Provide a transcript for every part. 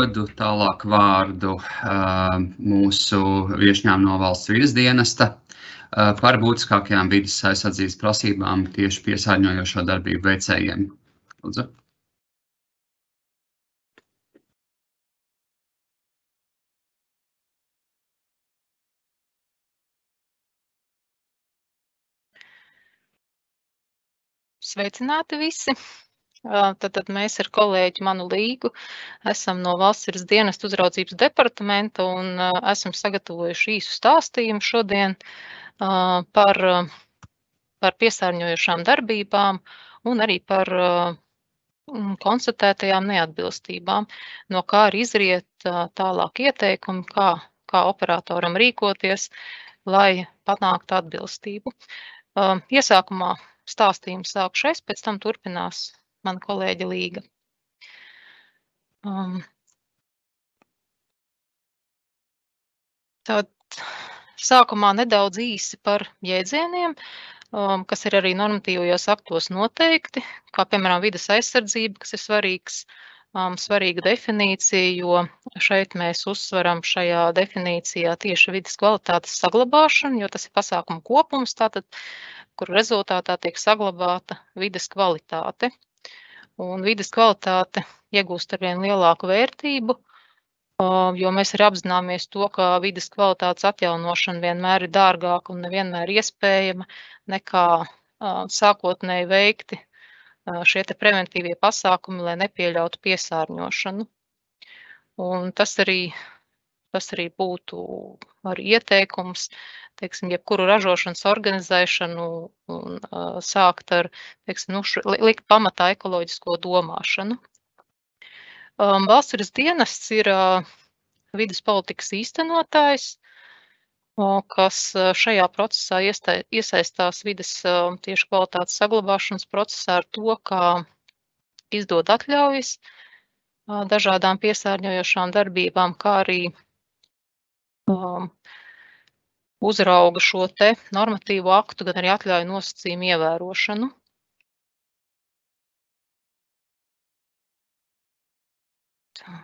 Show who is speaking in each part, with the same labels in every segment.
Speaker 1: dodu tālāk vārdu mūsu viešņām no valsts vidas dienesta par būtiskākajām vidas aizsardzības prasībām tieši piesārņojošo darbību veicējiem. Lūdzu.
Speaker 2: Sveicināti visi! Tad, tad mēs ar kolēģi Manu Līgu esam no Valsts dienestu uzraudzības departamenta un esam sagatavojuši īsu stāstījumu šodien par, par piesārņojušām darbībām un arī par konstatētajām neatbilstībām, no kā arī izriet tālāk ieteikumi, kā, kā operatoram rīkoties, lai panāktu atbilstību. Iesākumā stāstījumu sākšu es, pēc tam turpinās mana kolēģe Līga. Um, tad sākumā nedaudz īsi par jēdzieniem, um, kas ir arī normatīvajos aktos noteikti, kā piemēram vidas aizsardzība, kas ir svarīgs, um, svarīga definīcija, jo šeit mēs uzsveram šajā definīcijā tieši vidas kvalitātes saglabāšanu, jo tas ir pasākumu kopums, tātad, kur rezultātā tiek saglabāta vidas kvalitāte un vidas kvalitāte iegūst ar vien lielāku vērtību, jo mēs arī apzināmies to, ka vidas kvalitātes atjaunošana vienmēr ir dārgāka un nevienmēr iespējama nekā sākotnēji veikti šie preventīvie pasākumi, lai nepieļautu piesārņošanu. Un tas arī, tas arī būtu arī ieteikums teiksim, jebkuru ražošanas organizēšanu un uh, sākt ar, teiksim, nu, š, likt pamatā ekoloģisko domāšanu. Um, valsts dienests ir uh, vidas politikas īstenotājs, uh, kas šajā procesā iesta, iesaistās vidas uh, tieši kvalitātes saglabāšanas procesā ar to, kā izdod atļaujas dažādām piesārņojošām darbībām, kā arī uzrauga šo te normatīvo aktu, gan arī atļauju nosacījumu ievērošanu. Tā.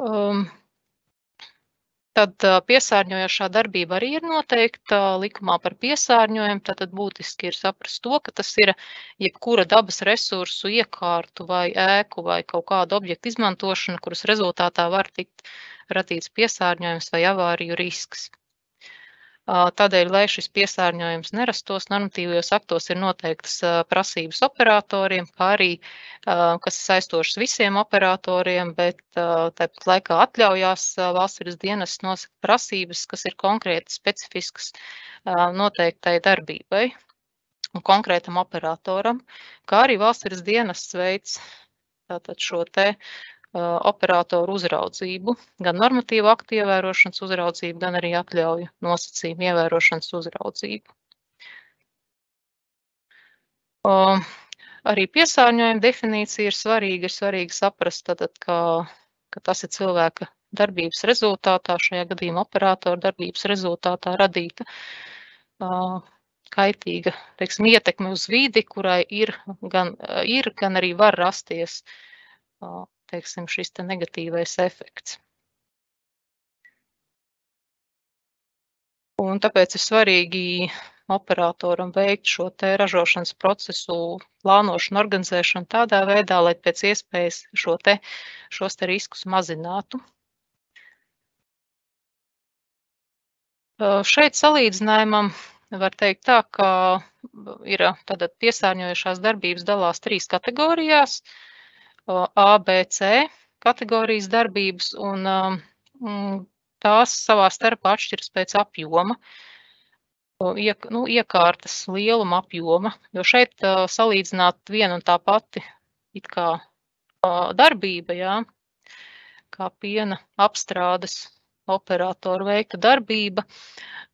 Speaker 2: Um, Tad piesārņojošā darbība arī ir noteikta likumā par piesārņojumu. Tad būtiski ir saprast to, ka tas ir jebkura dabas resursu iekārtu vai ēku vai kaut kādu objektu izmantošana, kuras rezultātā var tikt radīts piesārņojums vai avāriju risks. Tādēļ, lai šis piesārņojums nerastos, normatīvajos aktos ir noteiktas prasības operatoriem, kā arī, kas ir saistošas visiem operatoriem, bet tāpat laikā atļaujās valsts vidas dienas nosaka prasības, kas ir konkrēti specifiskas noteiktai darbībai un konkrētam operatoram, kā arī valsts vidas dienas veids. Tātad šo te operatoru uzraudzību, gan normatīvu aktu ievērošanas uzraudzību, gan arī atļauju nosacījumu ievērošanas uzraudzību. Arī piesārņojuma definīcija ir svarīga. Ir svarīgi saprast, tad, ka, ka tas ir cilvēka darbības rezultātā, šajā gadījumā operatora darbības rezultātā radīta kaitīga teiksim, ietekme uz vidi, kurai ir gan, ir, gan arī var rasties teiksim, šis te negatīvais efekts. Un tāpēc ir svarīgi operatoram veikt šo te ražošanas procesu plānošanu, organizēšanu tādā veidā, lai pēc iespējas šo te, šos te riskus mazinātu. Šeit salīdzinājumam var teikt tā, ka ir tātad piesārņojušās darbības dalās trīs kategorijās. Uh, A, B, C kategorijas darbības, un um, tās savā starpā atšķiras pēc apjoma, nu, iekārtas lieluma apjoma, jo šeit uh, salīdzināt vienu un tā pati it kā darbība, jā, kā piena apstrādes operatoru veikta darbība,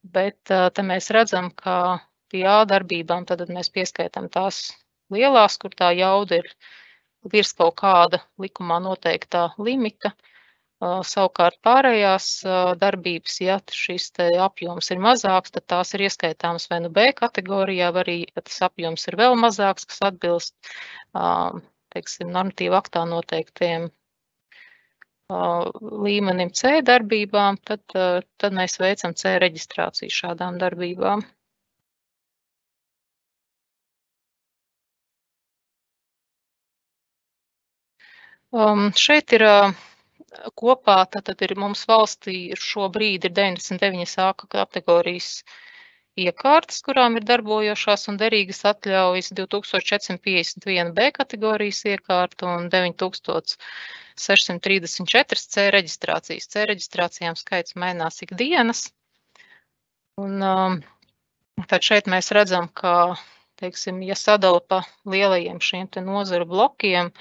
Speaker 2: bet uh, te mēs redzam, ka pie A darbībām tad mēs pieskaitām tās lielās, kur tā jauda ir virs kaut kāda likumā noteiktā limita. Savukārt pārējās darbības, ja šis apjoms ir mazāks, tad tās ir ieskaitāmas vai nu B kategorijā, vai arī, ja tas apjoms ir vēl mazāks, kas atbilst, teiksim, normatīvu aktā noteiktiem līmenim C darbībām, tad, tad mēs veicam C reģistrāciju šādām darbībām. Um, šeit ir uh, kopā tātad ir mums valstī šobrīd ir 99 A kategorijas iekārtas, kurām ir darbojošās un derīgas atļaujas 2451 B kategorijas iekārta un 9634 C reģistrācijas. C reģistrācijām skaits mainās ikdienas. Un um, tad šeit mēs redzam, ka, teiksim, ja sadala pa lielajiem šiem te nozaru blokiem,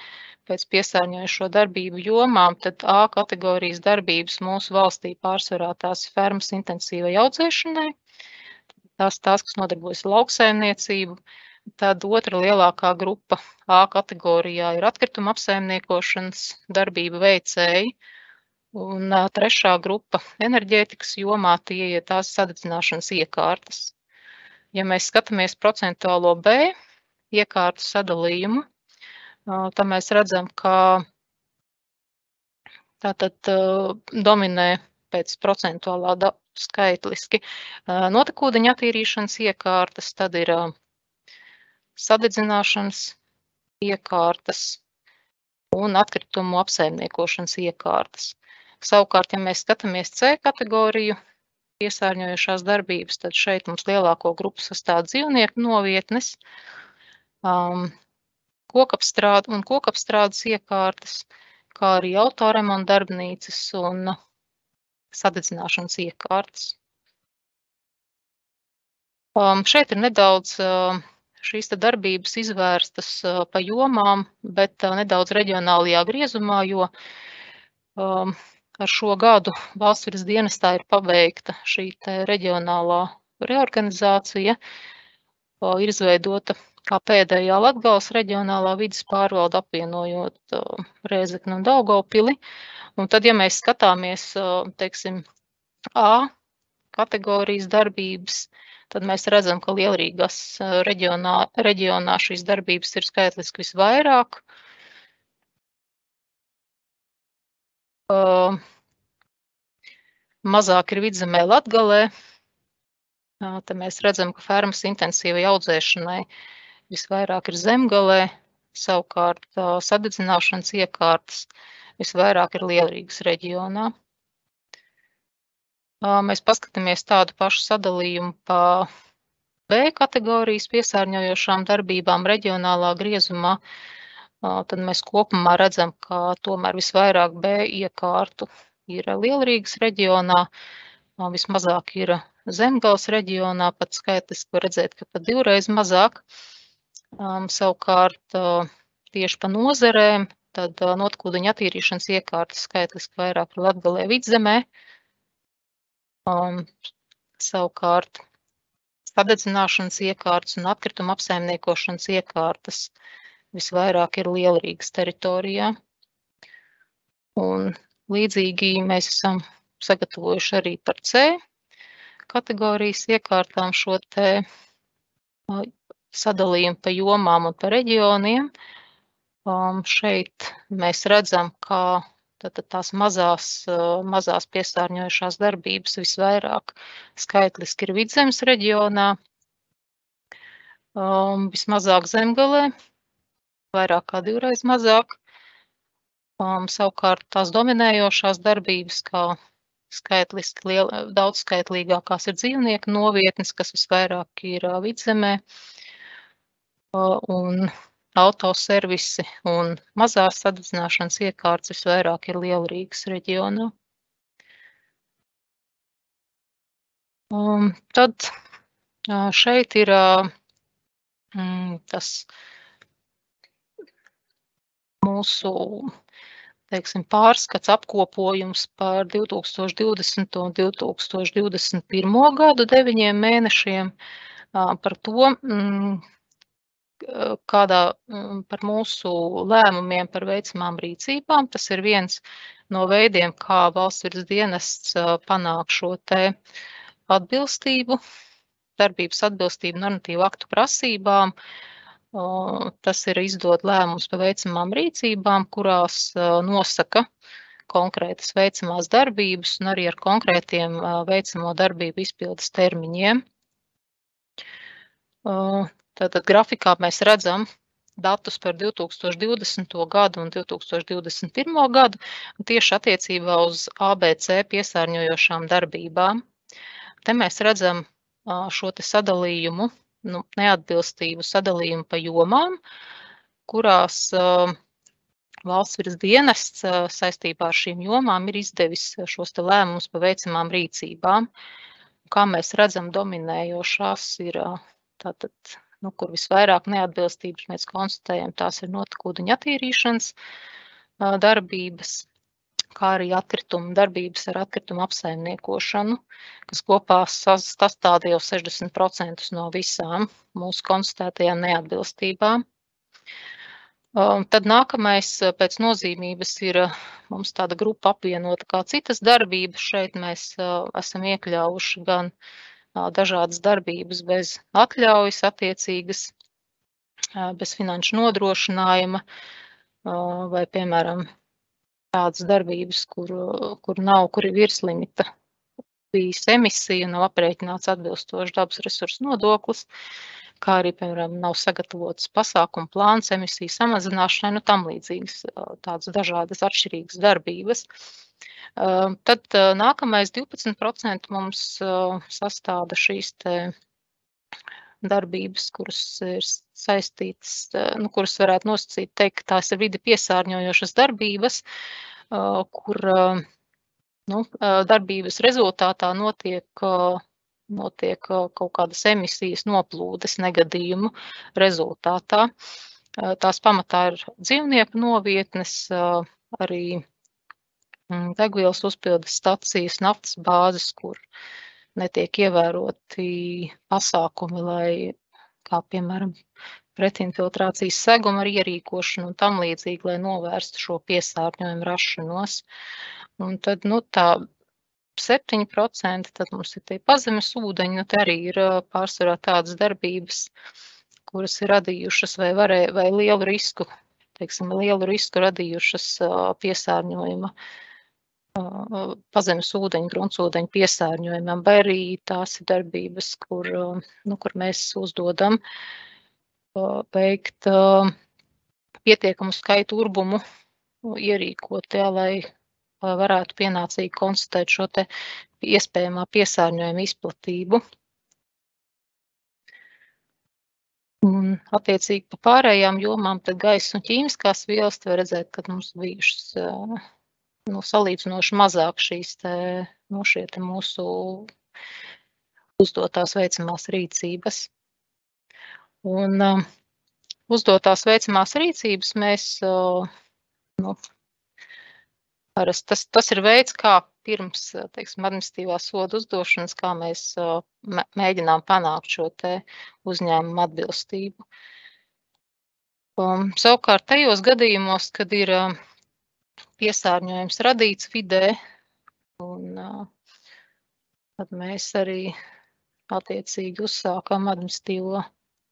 Speaker 2: pēc piesārņojušo darbību jomām, tad A kategorijas darbības mūsu valstī pārsvarā tās fermas intensīvai audzēšanai, tās, tās, kas nodarbojas ar lauksaimniecību. Tad otra lielākā grupa A kategorijā ir atkrituma apsaimniekošanas darbība veicēji, un trešā grupa enerģētikas jomā tie ir tās sadedzināšanas iekārtas. Ja mēs skatāmies procentuālo B iekārtu sadalījumu, Tad mēs redzam, ka tātad dominē pēc procentuālā skaitliski notekūdeņa attīrīšanas iekārtas, tad ir sadedzināšanas iekārtas un atkritumu apsaimniekošanas iekārtas. Savukārt, ja mēs skatāmies C kategoriju piesārņojušās darbības, tad šeit mums lielāko grupu sastāv dzīvnieku novietnes, um, kokapstrāde un kokapstrādes iekārtas, kā arī autoremonta darbnīcas un sadedzināšanas iekārtas. Um, šeit ir nedaudz uh, šīs darbības izvērstas uh, pa jomām, bet uh, nedaudz reģionālajā griezumā, jo um, ar šo gadu valsts virs dienestā ir pabeigta šī reģionālā reorganizācija, uh, ir izveidota kā pēdējā Latgales reģionālā vidas pārvalda apvienojot Rēzekni un Daugavpili. Un tad, ja mēs skatāmies, teiksim, A kategorijas darbības, tad mēs redzam, ka Lielrīgas reģionā, reģionā šīs darbības ir skaitliski visvairāk. Uh, mazāk ir vidzemē Latgalē. Uh, te mēs redzam, ka fermas intensīvai audzēšanai uh, visvairāk ir zemgalē, savukārt sadedzināšanas iekārtas visvairāk ir Lielrīgas reģionā. Mēs paskatāmies tādu pašu sadalījumu pa B kategorijas piesārņojošām darbībām reģionālā griezumā, tad mēs kopumā redzam, ka tomēr visvairāk B iekārtu ir Lielrīgas reģionā, vismazāk ir Zemgals reģionā, pat skaitliski var redzēt, ka pat divreiz mazāk. Um, savukārt uh, tieši pa nozerēm, tad uh, notekūdeņa attīrīšanas iekārtas skaitliski vairāk ir Latgalē vidzemē. Um, savukārt sadedzināšanas iekārtas un atkrituma apsaimniekošanas iekārtas visvairāk ir Lielrīgas teritorijā. Un līdzīgi mēs esam sagatavojuši arī par C kategorijas iekārtām šo te sadalījumu pa jomām un pa reģioniem. Um, šeit mēs redzam, ka tātad tās mazās, uh, mazās piesārņojušās darbības visvairāk skaitliski ir vidzemes reģionā, um, vismazāk zemgalē, vairāk kā divreiz mazāk. Um, savukārt tās dominējošās darbības, kā skaitliski liel, daudz skaitlīgākās ir dzīvnieku novietnes, kas visvairāk ir uh, vidzemē. Uh, un autoservisi un mazās sadedzināšanas iekārtas visvairāk ir Lielrīgas reģionā. Um, tad šeit ir uh, tas mūsu teiksim, pārskats, apkopojums par 2020 un 2021 gadu deviņiem mēnešiem. Par to, mm, kādā mm, par mūsu lēmumiem par veicamām rīcībām. Tas ir viens no veidiem, kā valsts virs dienests panāk šo te atbilstību, darbības atbilstību normatīvu aktu prasībām. Tas ir izdot lēmums par veicamām rīcībām, kurās nosaka konkrētas veicamās darbības un arī ar konkrētiem veicamo darbību izpildes termiņiem. Tātad grafikā mēs redzam datus par 2020. gadu un 2021. gadu tieši attiecībā uz ABC piesārņojošām darbībām. Te mēs redzam šo sadalījumu, nu, neatbilstību sadalījumu pa jomām, kurās valsts virs dienests saistībā ar šīm jomām ir izdevis šos lēmumus pa veicamām rīcībām. Kā mēs redzam, dominējošās ir tātad nu, kur visvairāk neatbilstības mēs konstatējam, tās ir notekūdeņa attīrīšanas darbības, kā arī atkrituma darbības ar atkritumu apsaimniekošanu, kas kopā sastāv jau 60% no visām mūsu konstatētajām neatbilstībām. Tad nākamais pēc nozīmības ir mums tāda grupa apvienota kā citas darbības. Šeit mēs esam iekļaujuši gan uh, dažādas darbības bez atļaujas, attiecīgas, bez finanšu nodrošinājuma, vai, piemēram, tādas darbības, kur, kur nav, kur ir virslimita bijis emisija, nav aprēķināts atbilstoši dabas resursu nodoklis, kā arī, piemēram, nav sagatavots pasākumu plāns emisiju samazināšanai, nu tam līdzīgas tādas dažādas atšķirīgas darbības. Uh, Tad nākamais 12% mums sastāda šīs darbības, kuras ir saistītas, nu, kuras varētu nosacīt, teikt, tās ir vidi piesārņojošas darbības, kur nu, darbības rezultātā notiek, notiek kaut kādas emisijas noplūdes negadījumu rezultātā. Tās pamatā ir dzīvnieku novietnes, arī degvielas uzpildes stacijas, naftas bāzes, kur netiek ievēroti pasākumi, lai, kā piemēram, pretinfiltrācijas seguma ar ierīkošanu un tam līdzīgi, lai novērstu šo piesārņojumu rašanos. Un tad, nu, tā 7%, tad mums ir tie pazemes ūdeņi, nu, te arī ir pārsvarā tādas darbības, kuras ir radījušas vai, varē, vai lielu risku, teiksim, lielu risku radījušas piesārņojuma uh, pazemes ūdeņu, gruntsūdeņu piesārņojumam, vai arī tās ir darbības, kur, nu, kur mēs uzdodam veikt pietiekamu skaitu urbumu ierīkot, jā, lai varētu pienācīgi konstatēt šo te iespējamā piesārņojuma izplatību. Un, attiecīgi, pa pārējām jomām, gaisa un ķīmiskās vielas, var redzēt, ka mums bijušas nu, salīdzinoši mazāk šīs te, nu, te mūsu uzdotās veicamās rīcības. Un uh, uzdotās veicamās rīcības mēs, uh, nu, paras, tas, tas ir veids, kā pirms, teiksim, administratīvā soda uzdošanas, kā mēs uh, mēģinām panākt šo te uzņēmumu atbilstību. Um, savukārt tajos gadījumos, kad ir uh, piesārņojums radīts vidē. Un, tad mēs arī attiecīgi uzsākam administratīvo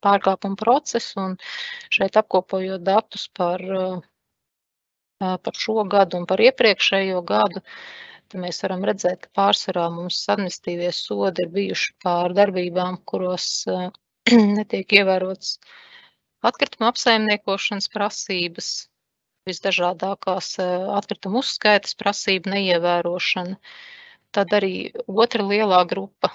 Speaker 2: pārkāpumu procesu un šeit apkopojot datus par, par šo gadu un par iepriekšējo gadu, tad mēs varam redzēt, ka pārsvarā mums administratīvie sodi ir bijuši pār darbībām, kuros netiek ievērots atkrituma apsaimniekošanas prasības, visdažādākās atkrituma uzskaitas prasību neievērošana. Tad arī otra lielā grupa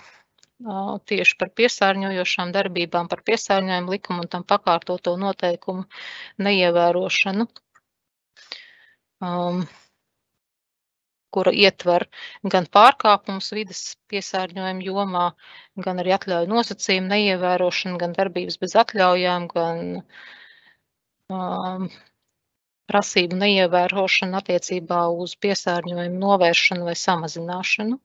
Speaker 2: tieši par piesārņojošām darbībām, par piesārņojumu likumu un tam pakārtoto noteikumu neievērošanu, um, kura ietver gan pārkāpumus vidas piesārņojuma jomā, gan arī atļauju nosacījumu neievērošanu, gan darbības bez atļaujām, gan um, prasību neievērošana attiecībā uz piesārņojumu novēršanu vai samazināšanu.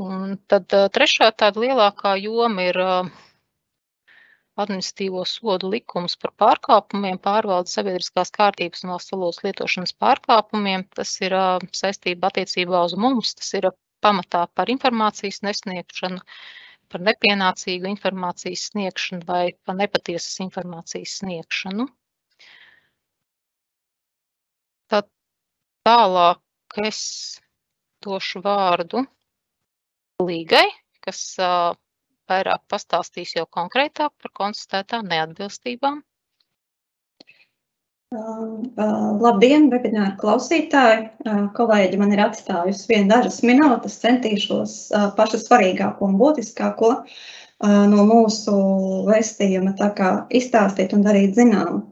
Speaker 2: Un tad trešā tāda lielākā joma ir administratīvo sodu likums par pārkāpumiem, pārvaldes sabiedriskās kārtības un valsts valodas lietošanas pārkāpumiem. Tas ir saistība attiecībā uz mums, tas ir pamatā par informācijas nesniegšanu, par nepienācīgu informācijas sniegšanu vai par nepatiesas informācijas sniegšanu. Tad tālāk es došu vārdu Līgai, kas uh, vairāk pastāstīs jau konkrētāk par konstatētām neatbilstībām.
Speaker 3: Uh, labdien, webināru klausītāji! Uh, kolēģi man ir atstājusi vien dažas minūtes, centīšos uh, pašu svarīgāko un būtiskāko no mūsu vēstījuma izstāstīt un darīt zinām.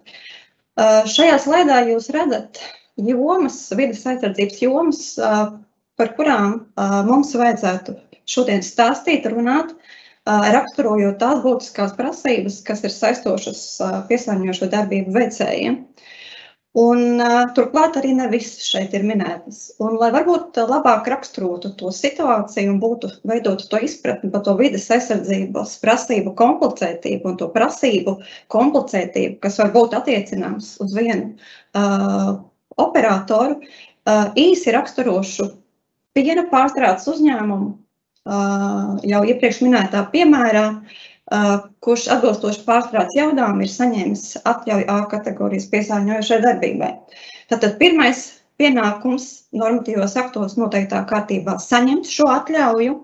Speaker 3: Šajā slēdā jūs redzat jomas, vidas aizsardzības jomas, par kurām mums vajadzētu šodien stāstīt, runāt, raksturojot tās būtiskās prasības, kas ir saistošas piesārņojošo darbību veicējiem. Un, turklāt arī ne visas šeit ir minētas. Un, lai varbūt labāk raksturotu to situāciju un būtu veidotu to izpratni par to vidas aizsardzības prasību komplicētību un to prasību komplicētību, kas var būt attiecināms uz vienu uh, operatoru, uh, īsi raksturošu piena pārstrādes uzņēmumu jau iepriekš minētā piemērā, kurš atbilstoši pārstrādes jaudām ir saņēmis atļauju A kategorijas piesārņojošai darbībai. Tātad pirmais pienākums normatīvos aktos noteiktā kārtībā saņemt šo atļauju,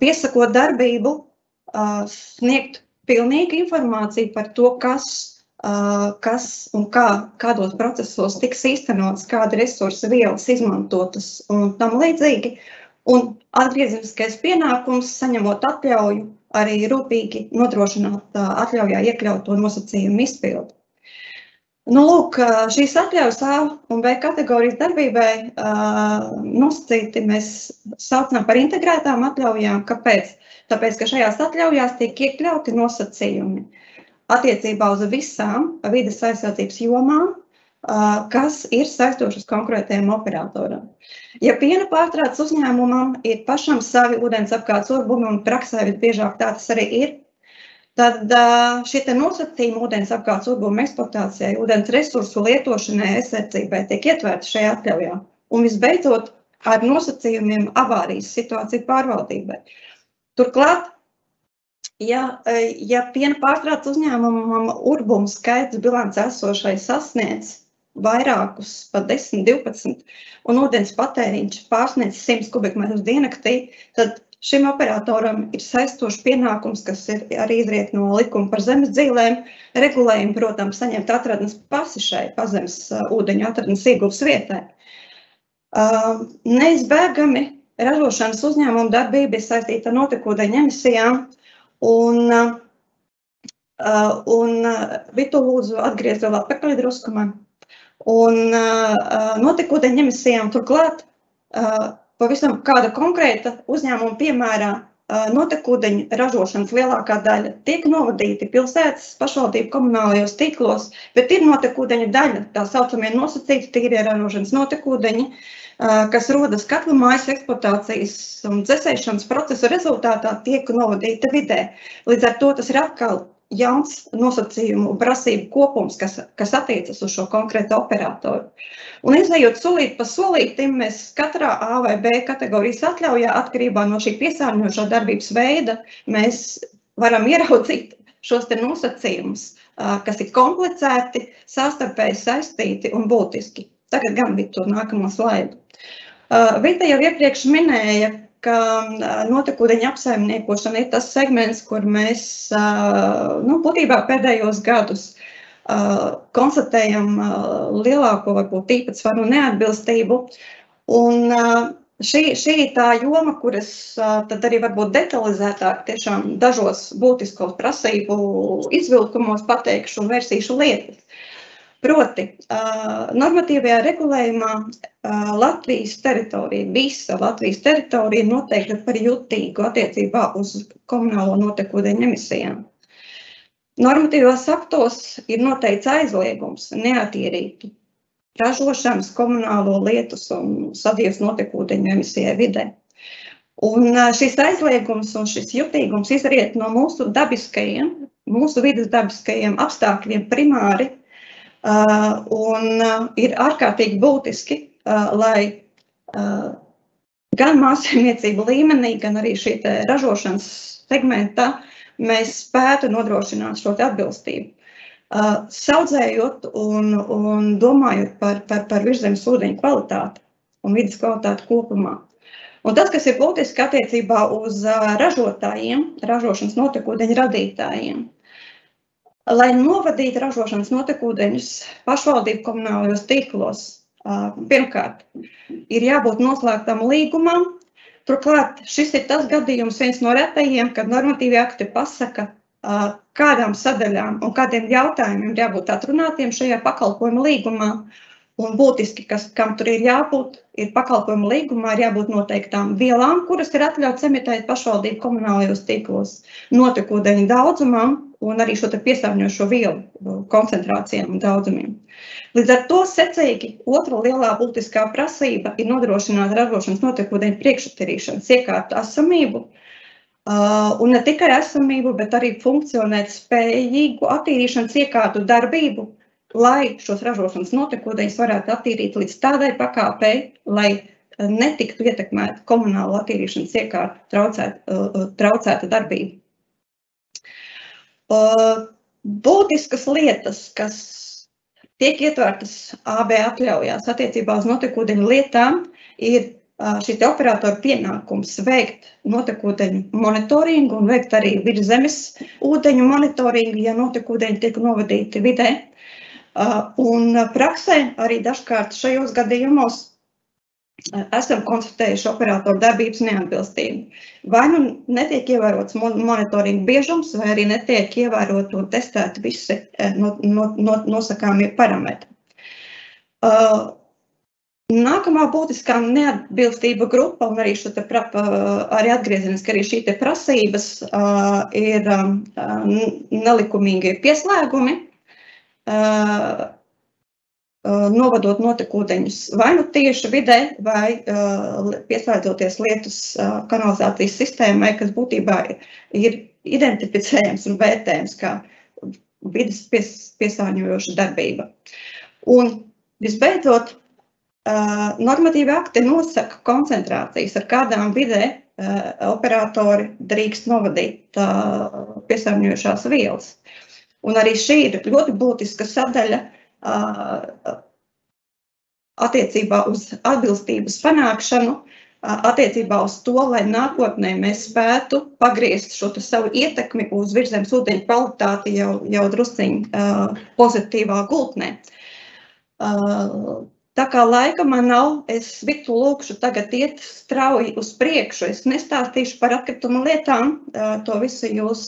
Speaker 3: piesakot darbību, sniegt pilnīgu informāciju par to, kas, kas un kā, kādos procesos tiks īstenots, kāda resursa vielas izmantotas un tam līdzīgi. Un atgriezeniskais pienākums, saņemot atļauju, arī rūpīgi nodrošināt atļaujā iekļauto nosacījumu izpildi. Nu, lūk, šīs atļaujas A un B kategorijas darbībai nosacīti mēs saucam par integrētām atļaujām. Kāpēc? Tāpēc, ka šajās atļaujās tiek iekļauti nosacījumi attiecībā uz visām vides aizsardzības jomām, kas ir saistošas konkrētajam operatoram. Ja piena pārstrādes uzņēmumam ir pašam savi ūdens apkārt urbumi, un praksē visbiežāk tā tas arī ir, tad šie nosacījumi ūdens apkārt urbumu eksploatācijai, ūdens resursu lietošanai, aizsardzībai tiek ietverti šajā atļaujā. Un visbeidzot, ar nosacījumiem avārijas situāciju pārvaldībai. Turklāt, ja, ja piena pārstrādes uzņēmumam urbumu skaits bilants esošais sasniedz vairākus, pat 10, 12, un ūdens patēriņš pārsniedz 100 kubikmetrus diennaktī, tad šim operatoram ir saistošs pienākums, kas ir arī izriet no likuma par zemes dzīvēm, regulējumu, protams, saņemt atradnes pasi šai pazemes ūdeņu atradnes ieguvas vietai. Neizbēgami ražošanas uzņēmuma darbība ir saistīta ar notekūdeņu emisijām, un, un Vitu lūdzu atgriezt vēl atpakaļ drusku man. Un notekūdeņu emisijām turklāt pavisam kāda konkrēta uzņēmuma piemērā notekūdeņu ražošanas lielākā daļa tiek novadīti pilsētas pašvaldību komunālajos tīklos, bet ir notekūdeņu daļa, tā saucamie nosacīti tīrie ražošanas notekūdeņi, kas rodas katlu mājas eksploatācijas un dzēsēšanas procesa rezultātā tiek novadīta vidē. Līdz ar to tas ir atkal jauns nosacījumu prasību kopums, kas, kas attiecas uz šo konkrēto operatoru. Un izējot solīt pa solītim, mēs katrā A vai B kategorijas atļaujā atkarībā no šī piesārņojošā darbības veida, mēs varam ieraudzīt šos te nosacījumus, kas ir komplicēti, sastarpēji saistīti un būtiski. Tagad gan bija to nākamo slaidu. Vita jau iepriekš minēja, ka notekūdeņa apsaimniekošana ir tas segments, kur mēs nu, būtībā pēdējos gadus konstatējam lielāko varbūt īpatsvaru neatbilstību. Un šī, šī ir tā joma, kuras tad arī varbūt detalizētāk tiešām dažos būtiskos prasību izvilkumos pateikšu un versīšu lietas. Proti, normatīvajā regulējumā Latvijas teritorija, visa Latvijas teritorija noteikta par jutīgu attiecībā uz komunālo notekūdeņu emisijām. Normatīvās aktos ir noteikts aizliegums neatīrīt ražošanas, komunālo lietus un sadienas notekūdeņu emisijai vidē. Un šis aizliegums un šis jutīgums izriet no mūsu dabiskajiem, mūsu vidas dabiskajiem apstākļiem primāri. Un ir ārkārtīgi būtiski, lai gan māksliniecību līmenī, gan arī šī ražošanas segmentā mēs spētu nodrošināt šo atbilstību. Saudzējot un, un domājot par, par, par virzemes ūdeņu kvalitāti un vidas kvalitāti kopumā. Un tas, kas ir būtiski attiecībā uz ražotājiem, ražošanas notekūdeņu radītājiem, lai novadītu ražošanas notekūdeņus pašvaldību komunālajos tīklos, pirmkārt, ir jābūt noslēgtam līgumam. Turklāt šis ir tas gadījums, viens no retajiem, kad normatīvi akti pasaka, kādām sadaļām un kādiem jautājumiem jābūt atrunātiem šajā pakalpojuma līgumā. Un būtiski, kas, kam tur ir jābūt, ir pakalpojumu līgumā, ir jābūt noteiktām vielām, kuras ir atļauts emitēt pašvaldību komunālajos tīklos, notekūdeņu daudzumam un arī šo piesārņojošo vielu koncentrācijām un daudzumiem. Līdz ar to secīgi otra lielā būtiskā prasība ir nodrošināt ražošanas notekūdeņu priekšattīrīšanas iekārtu esamību, Uh, un ne tikai esamību, bet arī funkcionēt spējīgu attīrīšanas iekārtu darbību, lai šos ražošanas notekūdeņus varētu attīrīt līdz tādai pakāpei, lai eh, netiktu ietekmēta komunāla attīrīšanas iekārta traucēta, traucēta darbība. Eh, būtiskas lietas, kas tiek ietvertas AB atļaujās attiecībā uz notekūdeņu lietām, ir šī operatora pienākums veikt notekūdeņu monitoringu un veikt arī virszemes ūdeņu monitoringu, ja notekūdeņi tiek novadīti vidē. Uh, un praksē arī dažkārt šajos gadījumos esam konstatējuši operatoru darbības neatbilstību. Vai nu netiek ievērots monitoringa biežums, vai arī netiek ievērot un testēti visi uh, no, no, no, nosakāmie parametri. Nākamā būtiskā neatbilstība grupa, un arī, te, arī atgriezeniski arī šī prasības, ir um, nelikumīgi pieslēgumi novadot notekūdeņus vai nu tieši vidē, vai pieslēdzoties lietus kanalizācijas sistēmai, kas būtībā ir identificējams un vērtējams kā vidas pies, piesārņojoša darbība. Un visbeidzot, normatīvi akti nosaka koncentrācijas, ar kādām vidē operatori drīkst novadīt piesārņojošās vielas. Un arī šī ir ļoti būtiska sadaļa attiecībā uz atbilstības panākšanu, attiecībā uz to, lai nākotnē mēs spētu pagriezt šo savu ietekmi uz virzemes ūdeņu kvalitāti jau, jau drusciņi pozitīvā gultnē. Tā kā laika man nav, es Viktu lūkšu tagad iet strauji uz priekšu. Es nestāstīšu par atkritumu lietām. To visu jūs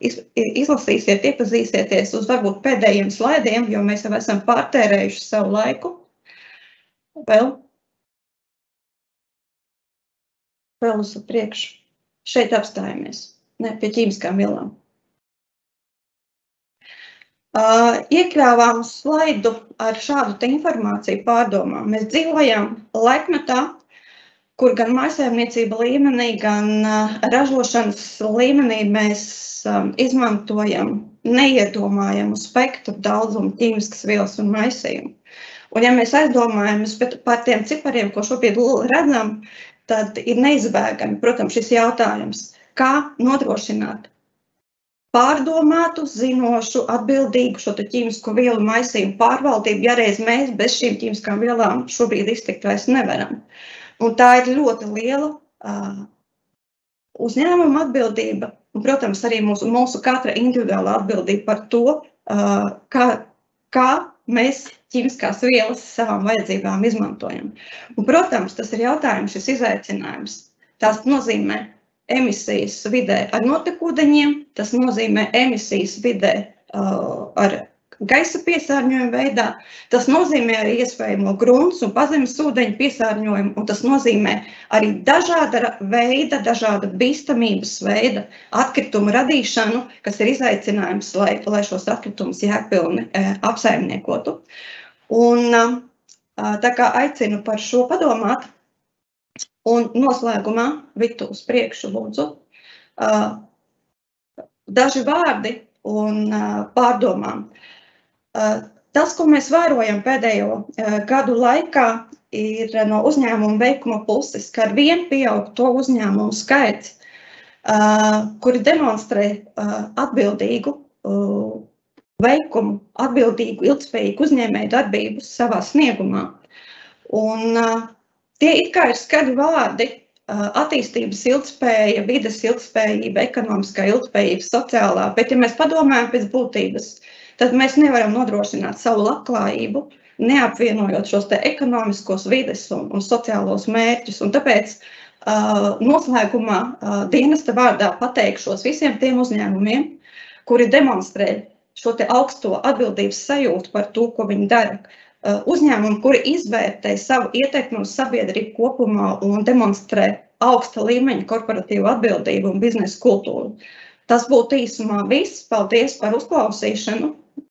Speaker 3: izlasīsiet, iepazīsieties uz varbūt pēdējiem slaidiem, jo mēs jau esam pārtērējuši savu laiku. Vēl, vēl uz priekšu. Šeit apstājamies. Ne, pie ķīmiskām vielām. Uh, iekļāvām slaidu ar šādu informāciju pārdomām. Mēs dzīvojam laikmetā, kur gan mājsaimniecība līmenī, gan uh, ražošanas līmenī mēs um, izmantojam neiedomājamu spektru daudzumu ķīmiskas vielas un maisījumu. Un ja mēs aizdomājamies par tiem cipariem, ko šobrīd redzam, tad ir neizbēgami, protams, šis jautājums, kā nodrošināt pārdomātu, zinošu, atbildīgu šo ķīmisko vielu maisījumu pārvaldību, ja reiz mēs bez šīm ķīmiskām vielām šobrīd iztikt vairs nevaram. Un tā ir ļoti liela uh, uzņēmuma atbildība, un, protams, arī mūsu, mūsu katra individuāla atbildība par to, uh, kā, kā mēs ķīmiskās vielas savām vajadzībām izmantojam. Un, protams, tas ir jautājums, šis izaicinājums. Tas nozīmē emisijas vidē ar notekūdeņiem, tas nozīmē emisijas vidē uh, ar gaisa piesārņojumu veidā, tas nozīmē arī iespējamo grunts un pazemes ūdeņu piesārņojumu, un tas nozīmē arī dažāda veida, dažāda bīstamības veida atkritumu radīšanu, kas ir izaicinājums, lai, lai šos atkritumus jēgpilni e, apsaimniekotu. Un, tā kā aicinu par šo padomāt, Un noslēgumā, Vitu, uz priekšu, lūdzu, daži vārdi un pārdomām. Tas, ko mēs vērojam pēdējo gadu laikā, ir no uzņēmuma veikuma puses, ka ar vien pieaug to uzņēmumu skaits, kuri demonstrē atbildīgu veikumu, atbildīgu, ilgspējīgu uzņēmēju darbību savā sniegumā. Un, tie it kā ir skaļi vārdi, attīstības ilgspēja, vidas ilgspējība, ekonomiskā ilgspējība, sociālā, bet ja mēs padomājam pēc būtības, tad mēs nevaram nodrošināt savu labklājību, neapvienojot šos ekonomiskos, vides un, un sociālos mērķus. Un tāpēc uh, noslēgumā uh, dienesta vārdā pateikšos visiem tiem uzņēmumiem, kuri demonstrē šo augsto atbildības sajūtu par to, ko viņi dara. Uh, uzņēmumi, kuri izvērtē savu ietekmi uz sabiedrību kopumā un demonstrē augsta līmeņa korporatīvu atbildību un biznesa kultūru. Tas būtu īsumā viss. Paldies par uzklausīšanu.